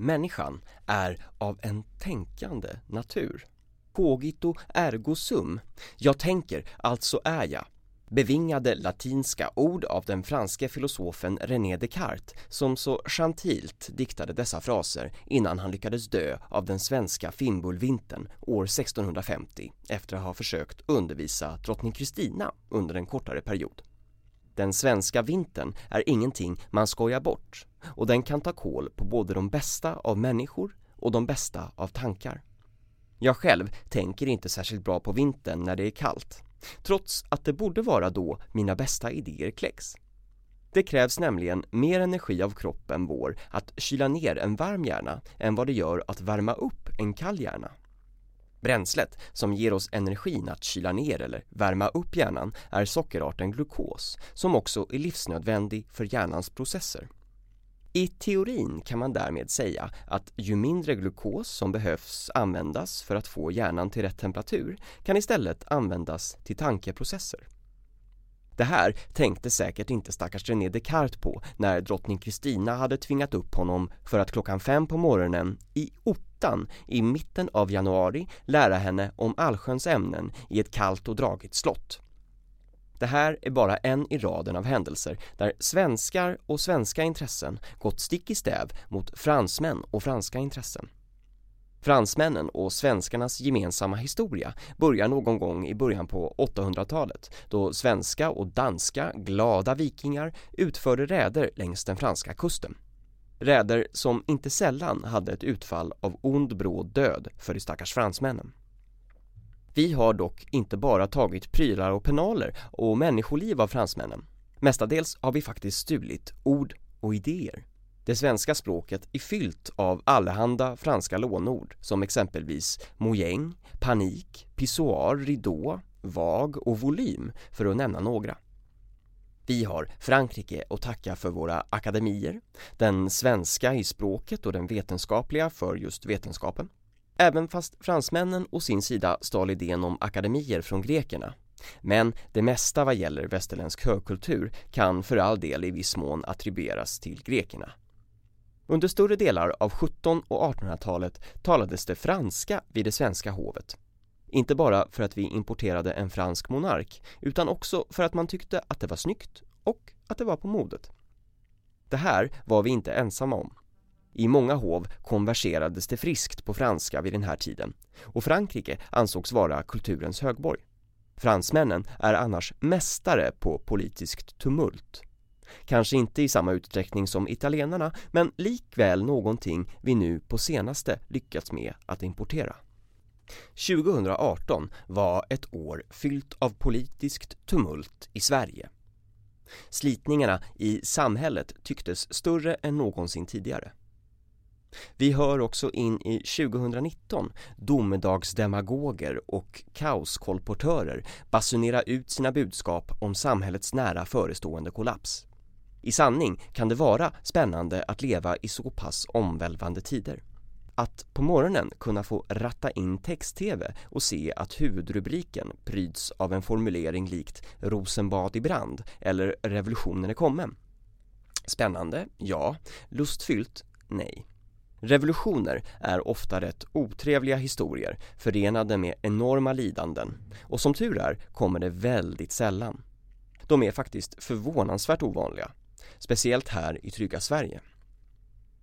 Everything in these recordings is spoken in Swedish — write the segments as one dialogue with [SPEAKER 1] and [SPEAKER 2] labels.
[SPEAKER 1] människan är av en tänkande natur. Cogito ergo sum, jag tänker, alltså är jag. Bevingade latinska ord av den franske filosofen René Descartes som så gentilt diktade dessa fraser innan han lyckades dö av den svenska fimbulvintern år 1650 efter att ha försökt undervisa drottning Kristina under en kortare period. Den svenska vintern är ingenting man skojar bort och den kan ta kål på både de bästa av människor och de bästa av tankar. Jag själv tänker inte särskilt bra på vintern när det är kallt, trots att det borde vara då mina bästa idéer kläcks. Det krävs nämligen mer energi av kroppen vår att kyla ner en varm hjärna än vad det gör att värma upp en kall hjärna. Bränslet som ger oss energin att kyla ner eller värma upp hjärnan är sockerarten glukos som också är livsnödvändig för hjärnans processer. I teorin kan man därmed säga att ju mindre glukos som behövs användas för att få hjärnan till rätt temperatur kan istället användas till tankeprocesser. Det här tänkte säkert inte stackars René Descartes på när drottning Kristina hade tvingat upp honom för att klockan fem på morgonen i ottan i mitten av januari lära henne om allsköns ämnen i ett kallt och dragigt slott. Det här är bara en i raden av händelser där svenskar och svenska intressen gått stick i stäv mot fransmän och franska intressen. Fransmännen och svenskarnas gemensamma historia börjar någon gång i början på 800-talet då svenska och danska glada vikingar utförde räder längs den franska kusten. Räder som inte sällan hade ett utfall av ond bråd död för de stackars fransmännen. Vi har dock inte bara tagit prylar och penaler och människoliv av fransmännen. Mestadels har vi faktiskt stulit ord och idéer. Det svenska språket är fyllt av allehanda franska lånord som exempelvis mojäng, panik, pissoar, ridå, vag och volym för att nämna några. Vi har Frankrike att tacka för våra akademier, den svenska i språket och den vetenskapliga för just vetenskapen. Även fast fransmännen å sin sida stal idén om akademier från grekerna. Men det mesta vad gäller västerländsk högkultur kan för all del i viss mån attribueras till grekerna. Under större delar av 17 och 1800-talet talades det franska vid det svenska hovet. Inte bara för att vi importerade en fransk monark utan också för att man tyckte att det var snyggt och att det var på modet. Det här var vi inte ensamma om. I många hov konverserades det friskt på franska vid den här tiden och Frankrike ansågs vara kulturens högborg. Fransmännen är annars mästare på politiskt tumult. Kanske inte i samma utsträckning som italienarna men likväl någonting vi nu på senaste lyckats med att importera. 2018 var ett år fyllt av politiskt tumult i Sverige. Slitningarna i samhället tycktes större än någonsin tidigare. Vi hör också in i 2019 domedagsdemagoger och kaoskolportörer basunera ut sina budskap om samhällets nära förestående kollaps. I sanning kan det vara spännande att leva i så pass omvälvande tider. Att på morgonen kunna få ratta in text-tv och se att huvudrubriken pryds av en formulering likt Rosenbad i brand eller Revolutionen är kommen. Spännande, ja. Lustfyllt, nej. Revolutioner är ofta rätt otrevliga historier förenade med enorma lidanden och som tur är kommer det väldigt sällan. De är faktiskt förvånansvärt ovanliga, speciellt här i trygga Sverige.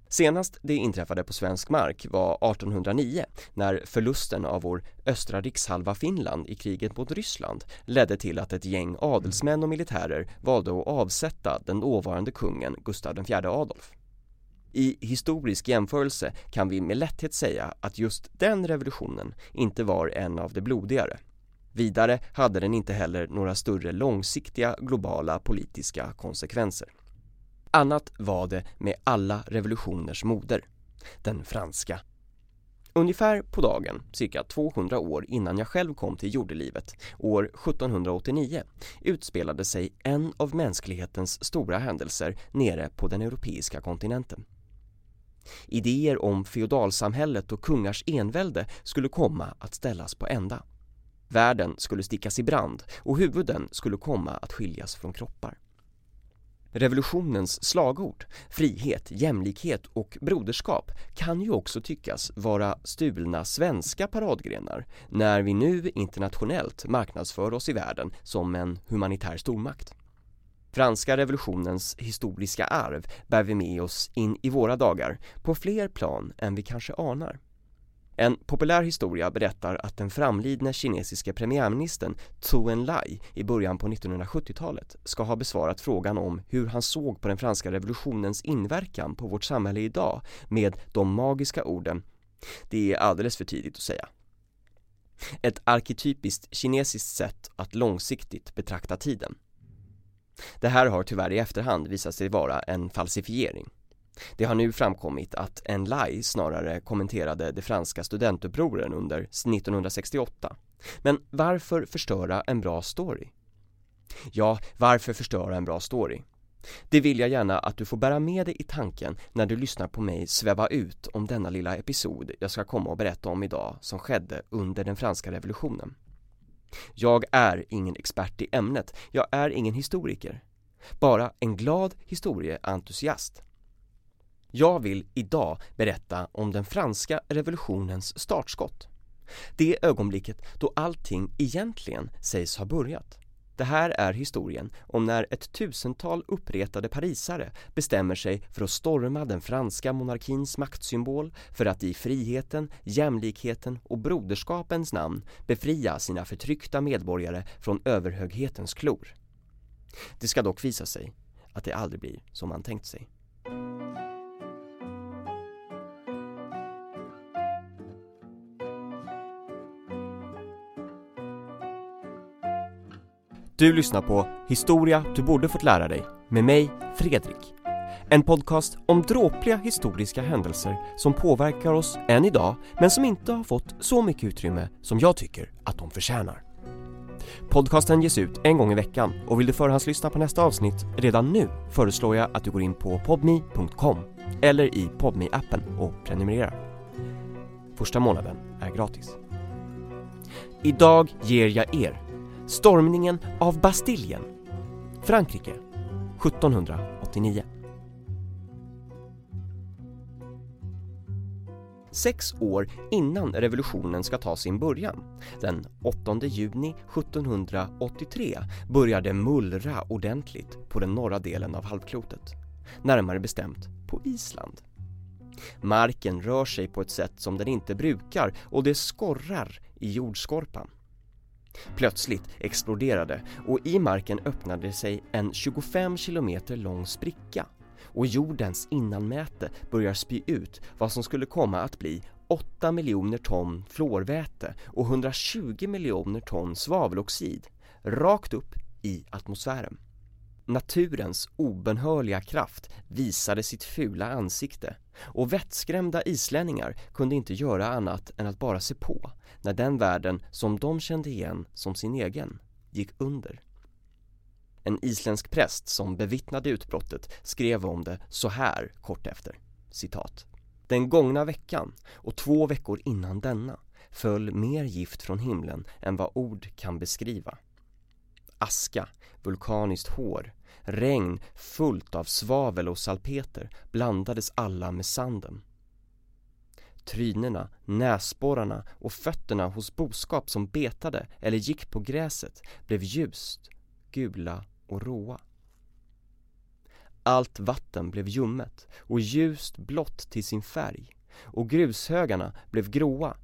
[SPEAKER 1] Senast det inträffade på svensk mark var 1809 när förlusten av vår östra rikshalva Finland i kriget mot Ryssland ledde till att ett gäng adelsmän och militärer valde att avsätta den dåvarande kungen Gustav IV Adolf. I historisk jämförelse kan vi med lätthet säga att just den revolutionen inte var en av de blodigare. Vidare hade den inte heller några större långsiktiga globala politiska konsekvenser. Annat var det med alla revolutioners moder, den franska. Ungefär på dagen, cirka 200 år innan jag själv kom till jordelivet, år 1789, utspelade sig en av mänsklighetens stora händelser nere på den europeiska kontinenten. Idéer om feodalsamhället och kungars envälde skulle komma att ställas på ända. Världen skulle stickas i brand och huvuden skulle komma att skiljas från kroppar. Revolutionens slagord, frihet, jämlikhet och broderskap kan ju också tyckas vara stulna svenska paradgrenar när vi nu internationellt marknadsför oss i världen som en humanitär stormakt. Franska revolutionens historiska arv bär vi med oss in i våra dagar på fler plan än vi kanske anar. En populär historia berättar att den framlidne kinesiske premiärministern Zhou Enlai i början på 1970-talet ska ha besvarat frågan om hur han såg på den franska revolutionens inverkan på vårt samhälle idag med de magiska orden Det är alldeles för tidigt att säga. Ett arketypiskt kinesiskt sätt att långsiktigt betrakta tiden. Det här har tyvärr i efterhand visat sig vara en falsifiering. Det har nu framkommit att Enlai snarare kommenterade det franska studentupproren under 1968. Men varför förstöra en bra story? Ja, varför förstöra en bra story? Det vill jag gärna att du får bära med dig i tanken när du lyssnar på mig sväva ut om denna lilla episod jag ska komma och berätta om idag som skedde under den franska revolutionen. Jag är ingen expert i ämnet, jag är ingen historiker. Bara en glad historieentusiast. Jag vill idag berätta om den franska revolutionens startskott. Det ögonblicket då allting egentligen sägs ha börjat. Det här är historien om när ett tusental uppretade parisare bestämmer sig för att storma den franska monarkins maktsymbol för att i friheten, jämlikheten och broderskapens namn befria sina förtryckta medborgare från överhöghetens klor. Det ska dock visa sig att det aldrig blir som man tänkt sig. Du lyssnar på Historia du borde fått lära dig med mig, Fredrik. En podcast om dråpliga historiska händelser som påverkar oss än idag men som inte har fått så mycket utrymme som jag tycker att de förtjänar. Podcasten ges ut en gång i veckan och vill du förhandslyssna på nästa avsnitt redan nu föreslår jag att du går in på podme.com eller i podme appen och prenumererar. Första månaden är gratis. Idag ger jag er Stormningen av Bastiljen Frankrike 1789 Sex år innan revolutionen ska ta sin början, den 8 juni 1783, börjar det mullra ordentligt på den norra delen av halvklotet. Närmare bestämt på Island. Marken rör sig på ett sätt som den inte brukar och det skorrar i jordskorpan. Plötsligt exploderade och i marken öppnade sig en 25 kilometer lång spricka och jordens innanmäte börjar spy ut vad som skulle komma att bli 8 miljoner ton fluorväte och 120 miljoner ton svaveloxid rakt upp i atmosfären. Naturens obenhörliga kraft visade sitt fula ansikte och vettskrämda islänningar kunde inte göra annat än att bara se på när den världen som de kände igen som sin egen gick under. En isländsk präst som bevittnade utbrottet skrev om det så här kort efter, citat. Den gångna veckan och två veckor innan denna föll mer gift från himlen än vad ord kan beskriva. Aska, vulkaniskt hår, regn fullt av svavel och salpeter blandades alla med sanden. Trynerna, näsborrarna och fötterna hos boskap som betade eller gick på gräset blev ljust, gula och råa. Allt vatten blev ljummet och ljust blått till sin färg och grushögarna blev gråa.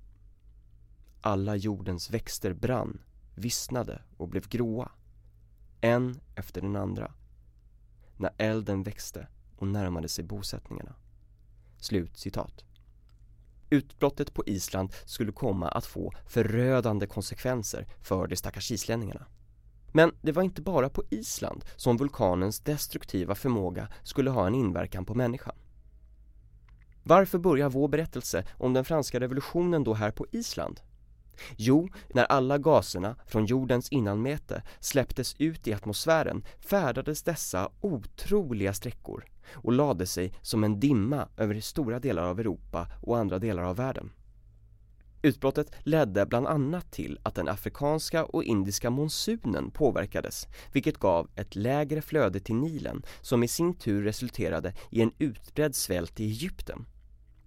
[SPEAKER 1] Alla jordens växter brann, vissnade och blev gråa. En efter den andra. När elden växte och närmade sig bosättningarna. Slut citat. Utbrottet på Island skulle komma att få förödande konsekvenser för de stackars islänningarna. Men det var inte bara på Island som vulkanens destruktiva förmåga skulle ha en inverkan på människan. Varför börjar vår berättelse om den franska revolutionen då här på Island? Jo, när alla gaserna från jordens innanmäte släpptes ut i atmosfären färdades dessa otroliga sträckor och lade sig som en dimma över stora delar av Europa och andra delar av världen. Utbrottet ledde bland annat till att den afrikanska och indiska monsunen påverkades, vilket gav ett lägre flöde till Nilen som i sin tur resulterade i en utbredd svält i Egypten.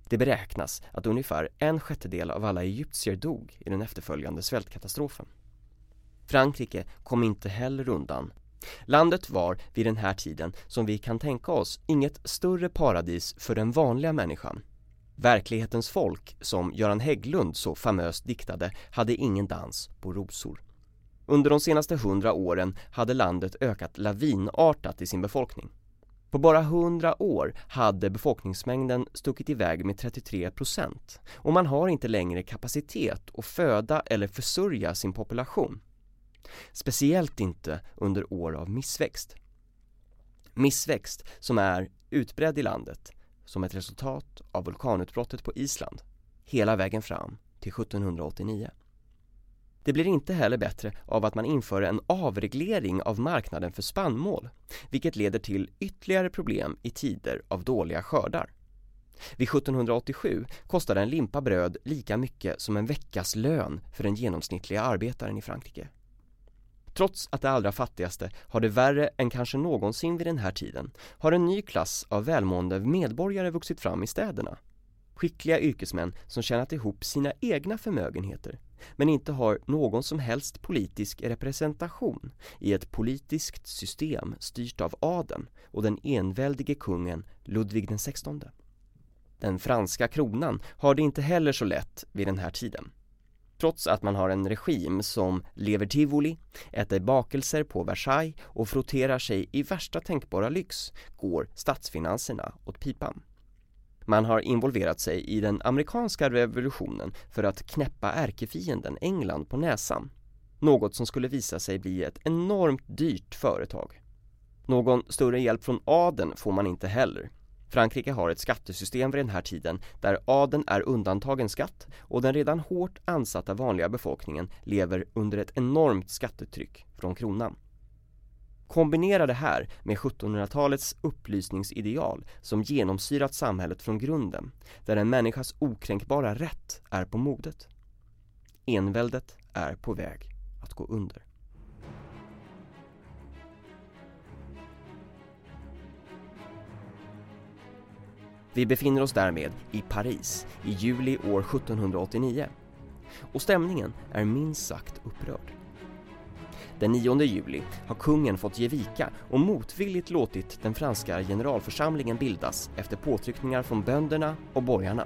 [SPEAKER 1] Det beräknas att ungefär en sjättedel av alla egyptier dog i den efterföljande svältkatastrofen. Frankrike kom inte heller undan. Landet var vid den här tiden, som vi kan tänka oss, inget större paradis för den vanliga människan. Verklighetens folk, som Göran Hägglund så famöst diktade, hade ingen dans på rosor. Under de senaste hundra åren hade landet ökat lavinartat i sin befolkning. På bara hundra år hade befolkningsmängden stuckit iväg med 33 procent och man har inte längre kapacitet att föda eller försörja sin population. Speciellt inte under år av missväxt. Missväxt som är utbredd i landet som ett resultat av vulkanutbrottet på Island hela vägen fram till 1789. Det blir inte heller bättre av att man inför en avreglering av marknaden för spannmål, vilket leder till ytterligare problem i tider av dåliga skördar. Vid 1787 kostade en limpa bröd lika mycket som en veckas lön för den genomsnittliga arbetaren i Frankrike. Trots att de allra fattigaste har det värre än kanske någonsin vid den här tiden har en ny klass av välmående medborgare vuxit fram i städerna. Skickliga yrkesmän som tjänat ihop sina egna förmögenheter men inte har någon som helst politisk representation i ett politiskt system styrt av adeln och den enväldige kungen Ludvig den XVI. Den franska kronan har det inte heller så lätt vid den här tiden. Trots att man har en regim som lever tivoli, äter bakelser på Versailles och frotterar sig i värsta tänkbara lyx går statsfinanserna åt pipan. Man har involverat sig i den amerikanska revolutionen för att knäppa ärkefienden England på näsan. Något som skulle visa sig bli ett enormt dyrt företag. Någon större hjälp från adeln får man inte heller. Frankrike har ett skattesystem vid den här tiden där adeln är undantagen skatt och den redan hårt ansatta vanliga befolkningen lever under ett enormt skattetryck från kronan. Kombinera det här med 1700-talets upplysningsideal som genomsyrat samhället från grunden, där en människas okränkbara rätt är på modet. Enväldet är på väg att gå under. Vi befinner oss därmed i Paris i juli år 1789 och stämningen är minst sagt upprörd. Den 9 juli har kungen fått ge vika och motvilligt låtit den franska generalförsamlingen bildas efter påtryckningar från bönderna och borgarna.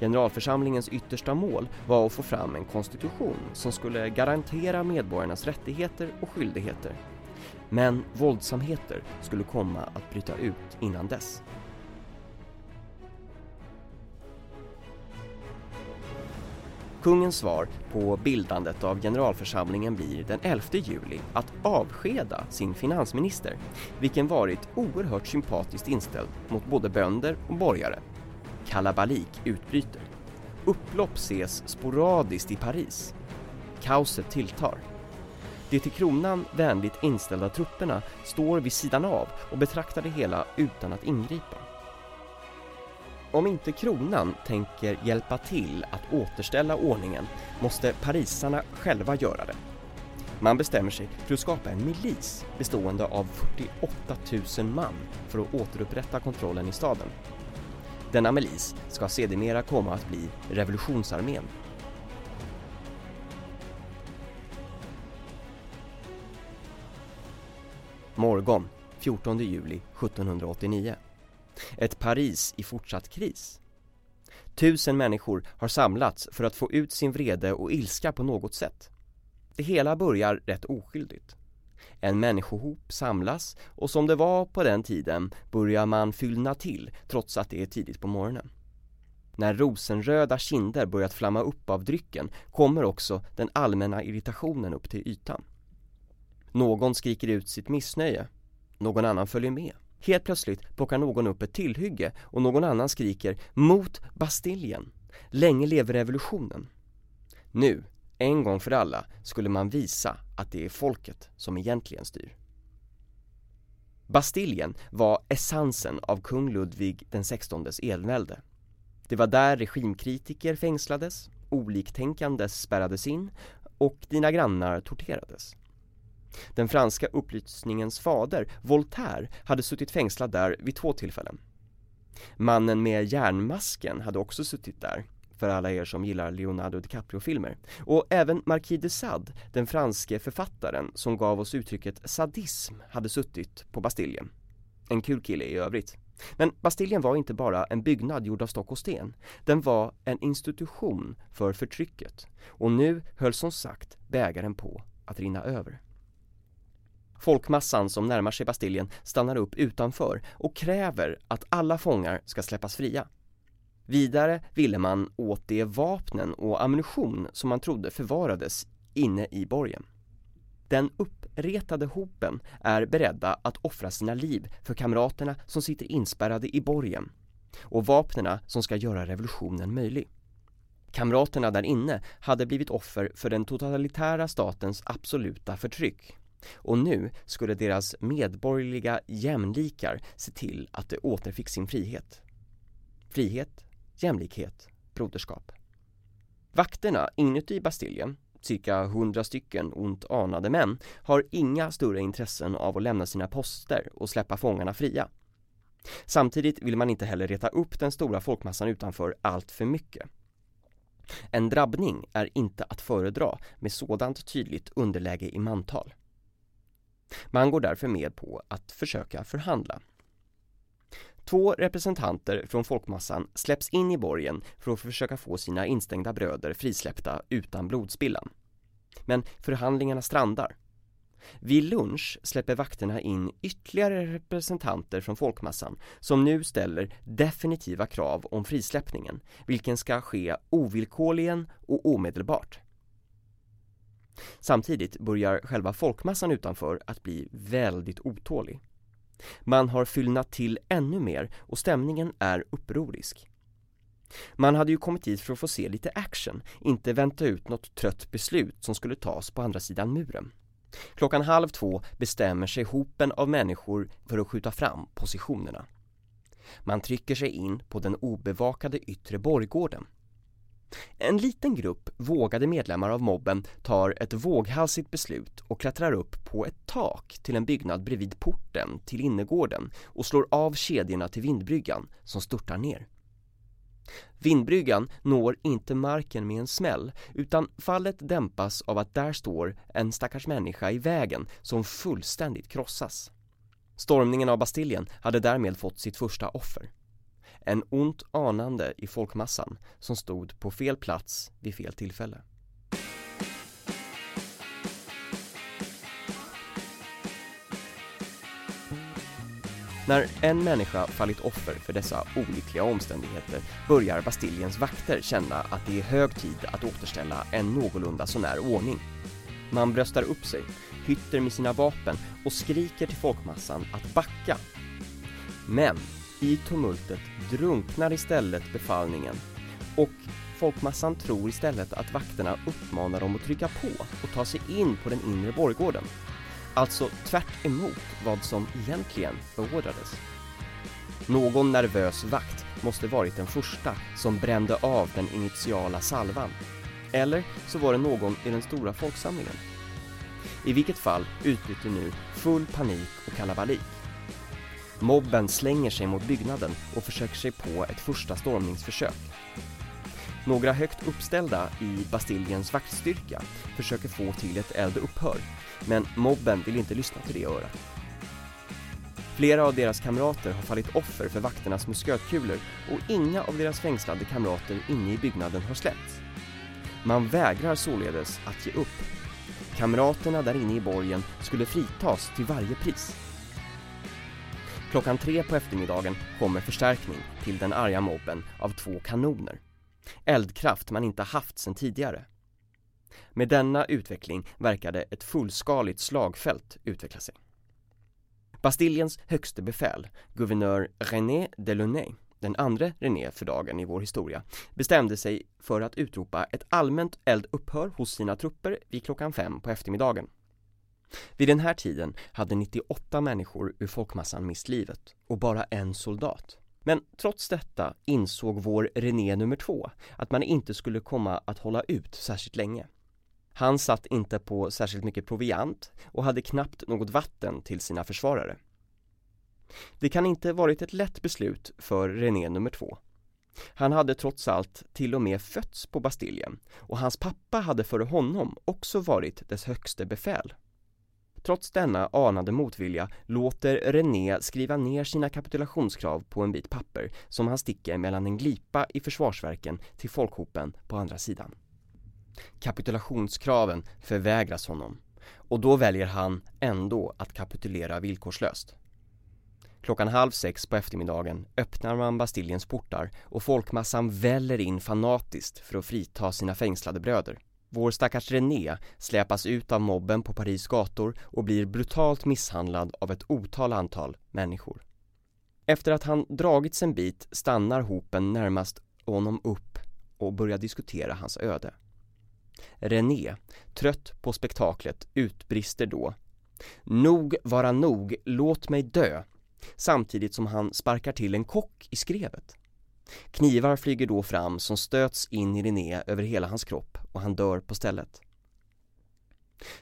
[SPEAKER 1] Generalförsamlingens yttersta mål var att få fram en konstitution som skulle garantera medborgarnas rättigheter och skyldigheter. Men våldsamheter skulle komma att bryta ut innan dess. Kungens svar på bildandet av generalförsamlingen blir den 11 juli att avskeda sin finansminister, vilken varit oerhört sympatiskt inställd mot både bönder och borgare. Kalabalik utbryter. Upplopp ses sporadiskt i Paris. Kaoset tilltar. De till kronan vänligt inställda trupperna står vid sidan av och betraktar det hela utan att ingripa. Om inte kronan tänker hjälpa till att återställa ordningen måste parisarna själva göra det. Man bestämmer sig för att skapa en milis bestående av 48 000 man för att återupprätta kontrollen i staden. Denna milis ska sedermera komma att bli revolutionsarmén. Morgon 14 juli 1789 ett Paris i fortsatt kris. Tusen människor har samlats för att få ut sin vrede och ilska på något sätt. Det hela börjar rätt oskyldigt. En människohop samlas och som det var på den tiden börjar man fyllna till trots att det är tidigt på morgonen. När rosenröda kinder börjat flamma upp av drycken kommer också den allmänna irritationen upp till ytan. Någon skriker ut sitt missnöje, någon annan följer med. Helt plötsligt plockar någon upp ett tillhygge och någon annan skriker mot Bastiljen. Länge lever revolutionen. Nu, en gång för alla, skulle man visa att det är folket som egentligen styr. Bastiljen var essensen av kung Ludvig den XVIs envälde. Det var där regimkritiker fängslades, oliktänkande spärrades in och dina grannar torterades. Den franska upplysningens fader, Voltaire, hade suttit fängslad där vid två tillfällen. Mannen med järnmasken hade också suttit där, för alla er som gillar Leonardo DiCaprio-filmer. Och även Marquis de Sade, den franske författaren som gav oss uttrycket sadism, hade suttit på Bastiljen. En kul kille i övrigt. Men Bastiljen var inte bara en byggnad gjord av stock och sten. Den var en institution för förtrycket. Och nu höll som sagt bägaren på att rinna över. Folkmassan som närmar sig Bastiljen stannar upp utanför och kräver att alla fångar ska släppas fria. Vidare ville man åt de vapnen och ammunition som man trodde förvarades inne i borgen. Den uppretade hopen är beredda att offra sina liv för kamraterna som sitter inspärrade i borgen och vapnena som ska göra revolutionen möjlig. Kamraterna där inne hade blivit offer för den totalitära statens absoluta förtryck och nu skulle deras medborgerliga jämlikar se till att de återfick sin frihet. Frihet, jämlikhet, broderskap. Vakterna inuti Bastiljen, cirka hundra stycken ont anade män, har inga större intressen av att lämna sina poster och släppa fångarna fria. Samtidigt vill man inte heller reta upp den stora folkmassan utanför allt för mycket. En drabbning är inte att föredra med sådant tydligt underläge i mantal. Man går därför med på att försöka förhandla. Två representanter från folkmassan släpps in i borgen för att försöka få sina instängda bröder frisläppta utan blodspillan. Men förhandlingarna strandar. Vid lunch släpper vakterna in ytterligare representanter från folkmassan som nu ställer definitiva krav om frisläppningen, vilken ska ske ovillkorligen och omedelbart. Samtidigt börjar själva folkmassan utanför att bli väldigt otålig. Man har fyllnat till ännu mer och stämningen är upprorisk. Man hade ju kommit dit för att få se lite action, inte vänta ut något trött beslut som skulle tas på andra sidan muren. Klockan halv två bestämmer sig hopen av människor för att skjuta fram positionerna. Man trycker sig in på den obevakade yttre borggården. En liten grupp vågade medlemmar av mobben tar ett våghalsigt beslut och klättrar upp på ett tak till en byggnad bredvid porten till innergården och slår av kedjorna till vindbryggan som störtar ner. Vindbryggan når inte marken med en smäll utan fallet dämpas av att där står en stackars människa i vägen som fullständigt krossas. Stormningen av Bastiljen hade därmed fått sitt första offer. En ont anande i folkmassan som stod på fel plats vid fel tillfälle. När en människa fallit offer för dessa olyckliga omständigheter börjar Bastiljens vakter känna att det är hög tid att återställa en någorlunda sånär ordning. Man bröstar upp sig, hytter med sina vapen och skriker till folkmassan att backa. Men i tumultet drunknar istället befallningen och folkmassan tror istället att vakterna uppmanar dem att trycka på och ta sig in på den inre borggården. Alltså tvärt emot vad som egentligen beordrades. Någon nervös vakt måste varit den första som brände av den initiala salvan. Eller så var det någon i den stora folksamlingen. I vilket fall utbryter nu full panik och kalabalik. Mobben slänger sig mot byggnaden och försöker sig på ett första stormningsförsök. Några högt uppställda i Bastiljens vaktstyrka försöker få till ett eldupphör, men mobben vill inte lyssna till det örat. Flera av deras kamrater har fallit offer för vakternas muskötkulor och inga av deras fängslade kamrater inne i byggnaden har släppts. Man vägrar således att ge upp. Kamraterna där inne i borgen skulle fritas till varje pris. Klockan tre på eftermiddagen kommer förstärkning till den arga mobben av två kanoner. Eldkraft man inte haft sedan tidigare. Med denna utveckling verkade ett fullskaligt slagfält utveckla sig. Bastiljens högste befäl, guvernör René Delaunay, den andra René för dagen i vår historia, bestämde sig för att utropa ett allmänt eldupphör hos sina trupper vid klockan fem på eftermiddagen. Vid den här tiden hade 98 människor ur folkmassan mist livet och bara en soldat. Men trots detta insåg vår René nummer två att man inte skulle komma att hålla ut särskilt länge. Han satt inte på särskilt mycket proviant och hade knappt något vatten till sina försvarare. Det kan inte varit ett lätt beslut för René nummer två. Han hade trots allt till och med fötts på Bastiljen och hans pappa hade före honom också varit dess högste befäl. Trots denna anade motvilja låter René skriva ner sina kapitulationskrav på en bit papper som han sticker mellan en glipa i försvarsverken till folkhopen på andra sidan. Kapitulationskraven förvägras honom och då väljer han ändå att kapitulera villkorslöst. Klockan halv sex på eftermiddagen öppnar man Bastiljens portar och folkmassan väller in fanatiskt för att frita sina fängslade bröder. Vår stackars René släpas ut av mobben på Paris gator och blir brutalt misshandlad av ett otal antal människor. Efter att han dragits en bit stannar hopen närmast honom upp och börjar diskutera hans öde. René, trött på spektaklet, utbrister då Nog vara nog, låt mig dö samtidigt som han sparkar till en kock i skrevet. Knivar flyger då fram som stöts in i René över hela hans kropp och han dör på stället.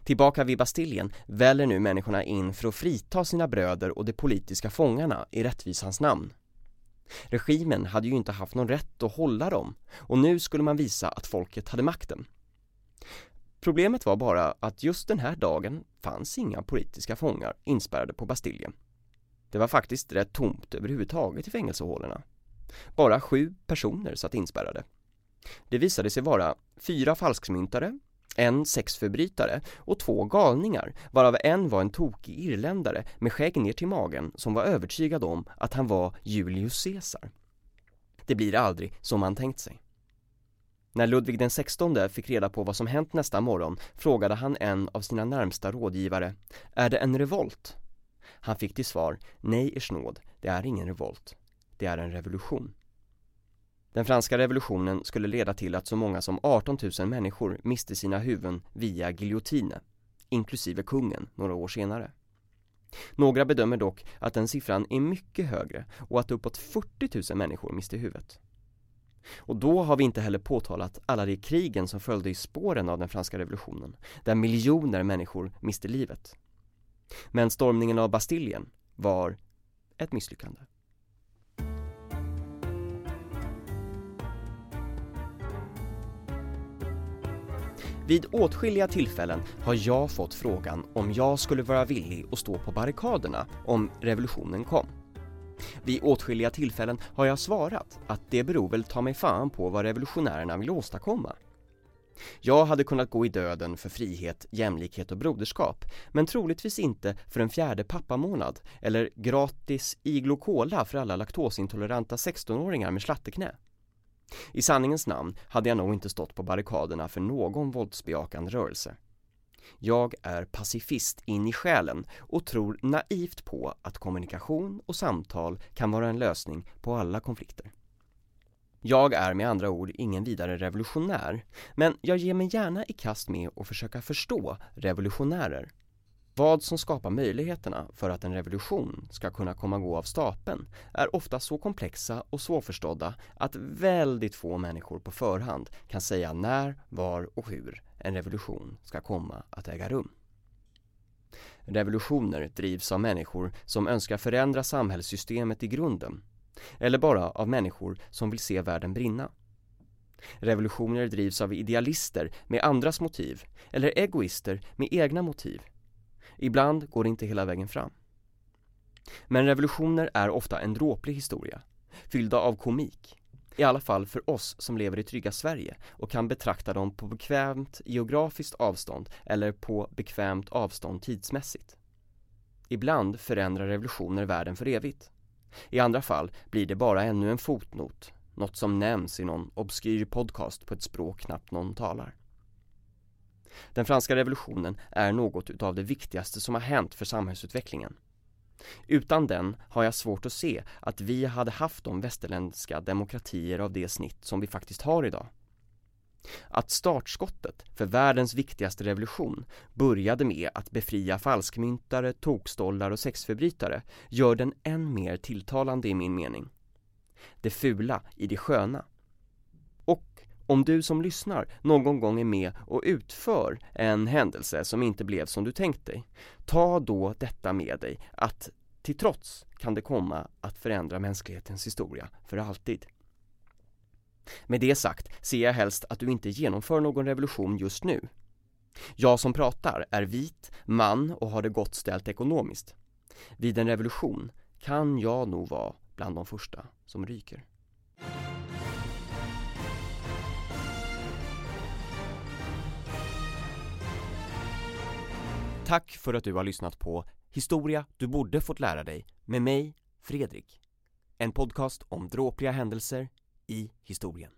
[SPEAKER 1] Tillbaka vid Bastiljen väller nu människorna in för att frita sina bröder och de politiska fångarna i rättvisans namn. Regimen hade ju inte haft någon rätt att hålla dem och nu skulle man visa att folket hade makten. Problemet var bara att just den här dagen fanns inga politiska fångar inspärrade på Bastiljen. Det var faktiskt rätt tomt överhuvudtaget i fängelsehålorna. Bara sju personer satt inspärrade. Det visade sig vara fyra falskmyntare, en sexförbrytare och två galningar varav en var en tokig irländare med skägg ner till magen som var övertygad om att han var Julius Caesar. Det blir aldrig som man tänkt sig. När Ludvig den XVI fick reda på vad som hänt nästa morgon frågade han en av sina närmsta rådgivare Är det en revolt? Han fick till svar Nej, ers nåd, det är ingen revolt. Det är en revolution. Den franska revolutionen skulle leda till att så många som 18 000 människor miste sina huvuden via giljotine, inklusive kungen några år senare. Några bedömer dock att den siffran är mycket högre och att uppåt 40 000 människor miste huvudet. Och då har vi inte heller påtalat alla de krigen som följde i spåren av den franska revolutionen, där miljoner människor miste livet. Men stormningen av Bastiljen var ett misslyckande. Vid åtskilliga tillfällen har jag fått frågan om jag skulle vara villig att stå på barrikaderna om revolutionen kom. Vid åtskilliga tillfällen har jag svarat att det beror väl ta mig fan på vad revolutionärerna vill åstadkomma. Jag hade kunnat gå i döden för frihet, jämlikhet och broderskap, men troligtvis inte för en fjärde pappamånad eller gratis iglo cola för alla laktosintoleranta 16-åringar med slatteknä. I sanningens namn hade jag nog inte stått på barrikaderna för någon våldsbejakande rörelse. Jag är pacifist in i själen och tror naivt på att kommunikation och samtal kan vara en lösning på alla konflikter. Jag är med andra ord ingen vidare revolutionär, men jag ger mig gärna i kast med att försöka förstå revolutionärer. Vad som skapar möjligheterna för att en revolution ska kunna komma gå av stapeln är ofta så komplexa och svårförstådda att väldigt få människor på förhand kan säga när, var och hur en revolution ska komma att äga rum. Revolutioner drivs av människor som önskar förändra samhällssystemet i grunden eller bara av människor som vill se världen brinna. Revolutioner drivs av idealister med andras motiv eller egoister med egna motiv. Ibland går det inte hela vägen fram. Men revolutioner är ofta en dråplig historia, fyllda av komik. I alla fall för oss som lever i trygga Sverige och kan betrakta dem på bekvämt geografiskt avstånd eller på bekvämt avstånd tidsmässigt. Ibland förändrar revolutioner världen för evigt. I andra fall blir det bara ännu en fotnot, något som nämns i någon obskyr podcast på ett språk knappt någon talar. Den franska revolutionen är något utav det viktigaste som har hänt för samhällsutvecklingen. Utan den har jag svårt att se att vi hade haft de västerländska demokratier av det snitt som vi faktiskt har idag. Att startskottet för världens viktigaste revolution började med att befria falskmyntare, tokstollar och sexförbrytare gör den än mer tilltalande i min mening. det fula i det sköna. Om du som lyssnar någon gång är med och utför en händelse som inte blev som du tänkt dig, ta då detta med dig att till trots kan det komma att förändra mänsklighetens historia för alltid. Med det sagt ser jag helst att du inte genomför någon revolution just nu. Jag som pratar är vit, man och har det gott ställt ekonomiskt. Vid en revolution kan jag nog vara bland de första som ryker. Tack för att du har lyssnat på Historia du borde fått lära dig med mig, Fredrik. En podcast om dråpliga händelser i historien.